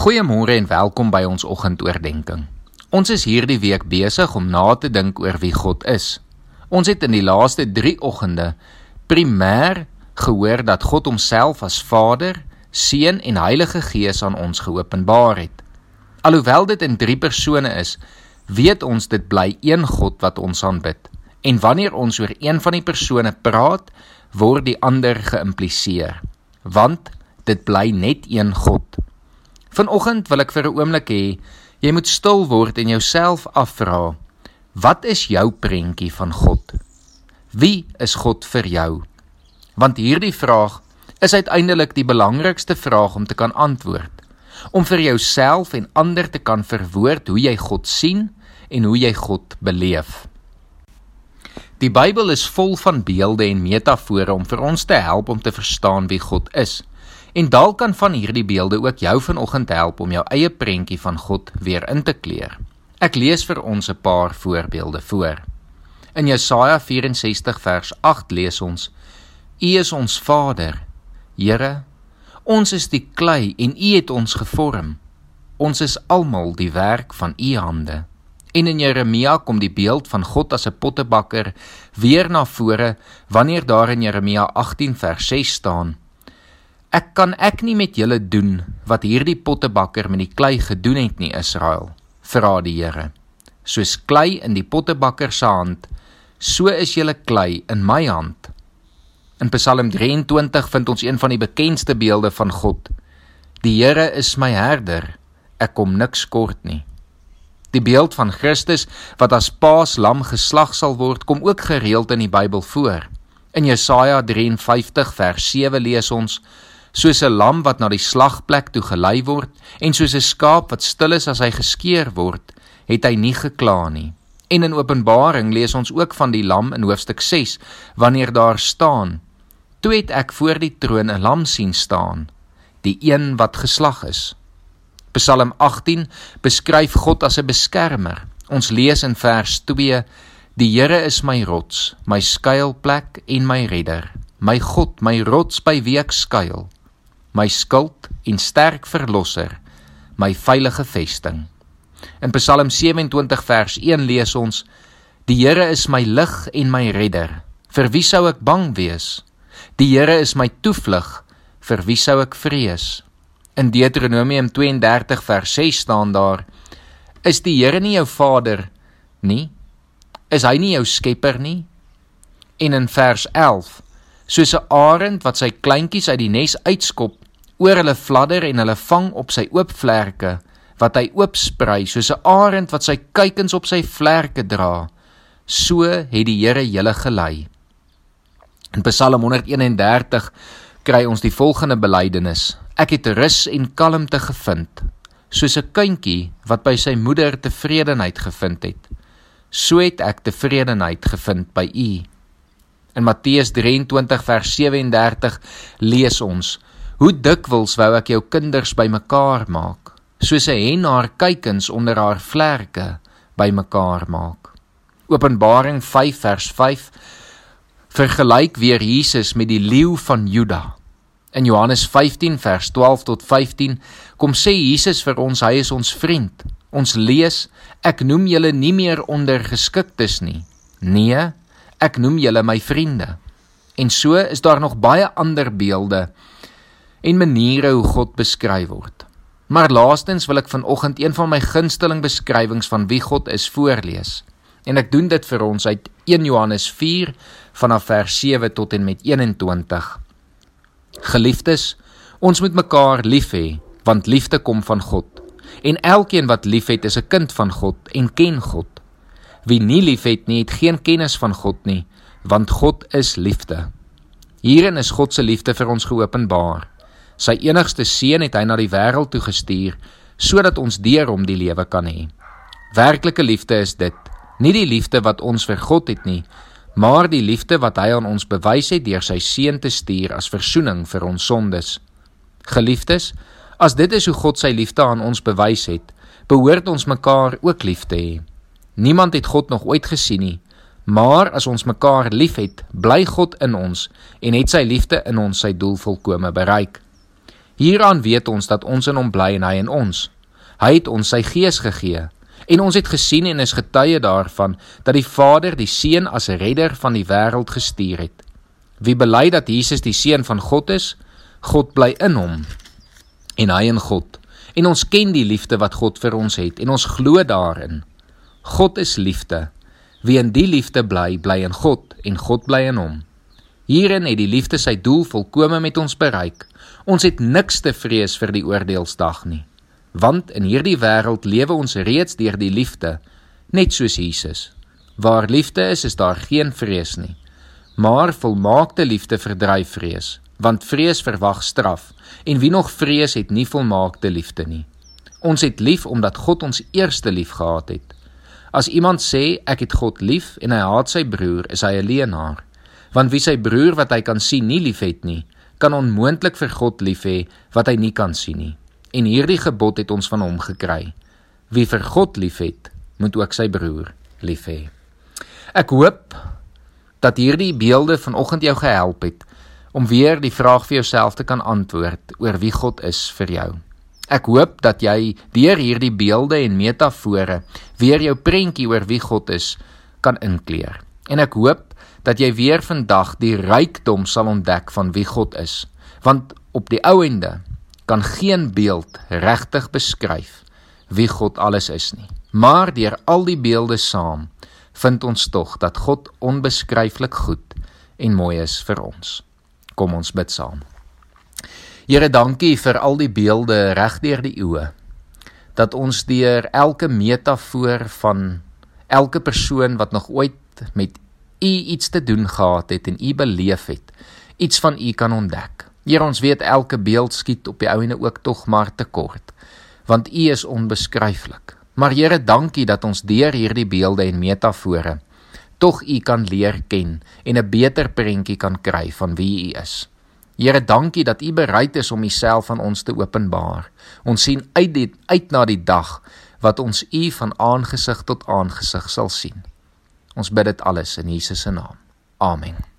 Goeiemôre en welkom by ons oggendoordenkings. Ons is hierdie week besig om na te dink oor wie God is. Ons het in die laaste 3 oggende primêr gehoor dat God homself as Vader, Seun en Heilige Gees aan ons geopenbaar het. Alhoewel dit in 3 persone is, weet ons dit bly een God wat ons aanbid. En wanneer ons oor een van die persone praat, word die ander geïmpliseer. Want dit bly net een God. Vanoggend wil ek vir 'n oomblik hê jy moet stil word en jouself afvra: Wat is jou prentjie van God? Wie is God vir jou? Want hierdie vraag is uiteindelik die belangrikste vraag om te kan antwoord. Om vir jouself en ander te kan verwoord hoe jy God sien en hoe jy God beleef. Die Bybel is vol van beelde en metafore om vir ons te help om te verstaan wie God is. En dalk kan van hierdie beelde ook jou vanoggend help om jou eie prentjie van God weer in te kleur. Ek lees vir ons 'n paar voorbeelde voor. In Jesaja 64 vers 8 lees ons: U is ons Vader, Here. Ons is die klei en U het ons gevorm. Ons is almal die werk van U hande. En in Jeremia kom die beeld van God as 'n pottebakker weer na vore wanneer daar in Jeremia 18 vers 6 staan: Ek kan ek nie met julle doen wat hierdie pottebakker met die klei gedoen het nie, Israel, vra die Here. Soos klei in die pottebakker se hand, so is julle klei in my hand. In Psalm 23 vind ons een van die bekendste beelde van God. Die Here is my herder, ek kom niks kort nie. Die beeld van Christus wat as paaslam geslag sal word, kom ook gereeld in die Bybel voor. In Jesaja 53 vers 7 lees ons: soos 'n lam wat na die slagplek toe gelei word en soos 'n skaap wat stil is as hy geskeer word, het hy nie gekla nie. En in Openbaring lees ons ook van die lam in hoofstuk 6 wanneer daar staan: "Toe het ek voor die troon 'n lam sien staan, die een wat geslag is." Psalm 18 beskryf God as 'n beskermer. Ons lees in vers 2: "Die Here is my rots, my skuilplek en my redder, my God, my rots by wie ek skuil." My skild en sterk verlosser, my veilige vesting. In Psalm 27 vers 1 lees ons: Die Here is my lig en my redder. Vir wie sou ek bang wees? Die Here is my toevlug. Vir wie sou ek vrees? In Deuteronomium 32 vers 6 staan daar: Is die Here nie jou Vader nie? Is hy nie jou skepper nie? En in vers 11 soos 'n arend wat sy kleintjies uit die nes uitskop, oor hulle fladder en hulle vang op sy oop vlerke wat hy oopsprei soos 'n arend wat sy kuikens op sy vlerke dra. So het die Here julle gelei. In Psalm 131 kry ons die volgende belydenis: Ek het rus en kalmte gevind, soos 'n kindjie wat by sy moeder tevredenheid gevind het. So het ek tevredenheid gevind by U. In Matteus 23 vers 37 lees ons: Hoe dikwels wou ek jou kinders bymekaar maak, soos 'n hen haar kuikens onder haar vlerke bymekaar maak. Openbaring 5 vers 5 vergelyk weer Jesus met die leeu van Juda. In Johannes 15 vers 12 tot 15 kom sê Jesus vir ons hy is ons vriend. Ons lees ek noem julle nie meer ondergeskiktes nie. Nee, ek noem julle my vriende. En so is daar nog baie ander beelde en maniere hoe God beskryf word. Maar laastens wil ek vanoggend een van my gunsteling beskrywings van wie God is voorlees. En ek doen dit vir ons uit 1 Johannes 4 vanaf vers 7 tot en met 21. Geliefdes, ons moet mekaar lief hê, want liefde kom van God. En elkeen wat liefhet, is 'n kind van God en ken God. Wie nie liefhet nie, het geen kennis van God nie, want God is liefde. Hierin is God se liefde vir ons geopenbaar. Sy enigste seun het hy na die wêreld toe gestuur sodat ons deur hom die lewe kan hê. Werklike liefde is dit, nie die liefde wat ons vir God het nie, maar die liefde wat hy aan ons bewys het deur sy seun te stuur as verzoening vir ons sondes. Geliefdes, as dit is hoe God sy liefde aan ons bewys het, behoort ons mekaar ook lief te hê. Niemand het God nog ooit gesien nie, maar as ons mekaar liefhet, bly God in ons en het sy liefde in ons sy doel volkome bereik. Hieraan weet ons dat ons in hom bly en hy in ons. Hy het ons sy gees gegee en ons het gesien en is getuie daarvan dat die Vader die Seun as redder van die wêreld gestuur het. Wie bely dat Jesus die seun van God is, God bly in hom en hy in God. En ons ken die liefde wat God vir ons het en ons glo daarin. God is liefde. Wie in die liefde bly, bly in God en God bly in hom. Hierin het die liefde sy doel volkome met ons bereik. Ons het niks te vrees vir die oordeelsdag nie, want in hierdie wêreld lewe ons reeds deur die liefde, net soos Jesus. Waar liefde is, is daar geen vrees nie. Maar volmaakte liefde verdryf vrees, want vrees verwag straf, en wie nog vrees het nie volmaakte liefde nie. Ons het lief omdat God ons eerste lief gehad het. As iemand sê ek het God lief en hy haat sy broer, is hy 'n leienaar. Want wie sy broer wat hy kan sien nie liefhet nie, kan onmoontlik vir God lief hê wat hy nie kan sien nie. En hierdie gebod het ons van hom gekry. Wie vir God liefhet, moet ook sy broer lief hê. Ek hoop dat hierdie beelde vanoggend jou gehelp het om weer die vraag vir jouself te kan antwoord oor wie God is vir jou. Ek hoop dat jy deur hierdie beelde en metafore weer jou prentjie oor wie God is kan inkleer. En ek hoop dat jy weer vandag die rykdom sal ontdek van wie God is, want op die ou ende kan geen beeld regtig beskryf wie God alles is nie. Maar deur al die beelde saam vind ons tog dat God onbeskryflik goed en mooi is vir ons. Kom ons bid saam. Here, dankie vir al die beelde regdeur die eeue. Dat ons deur elke metafoor van elke persoon wat nog ooit met u iets te doen gehad het en u beleef het, iets van u kan ontdek. Here, ons weet elke beeld skiet op die ouene ook tog maar te kort, want u is onbeskryflik. Maar Here, dankie dat ons deur hierdie beelde en metafore tog u kan leer ken en 'n beter prentjie kan kry van wie u is. Here, dankie dat U bereid is om Uself aan ons te openbaar. Ons sien uit dit uit na die dag wat ons U van aangesig tot aangesig sal sien. Ons bid dit alles in Jesus se naam. Amen.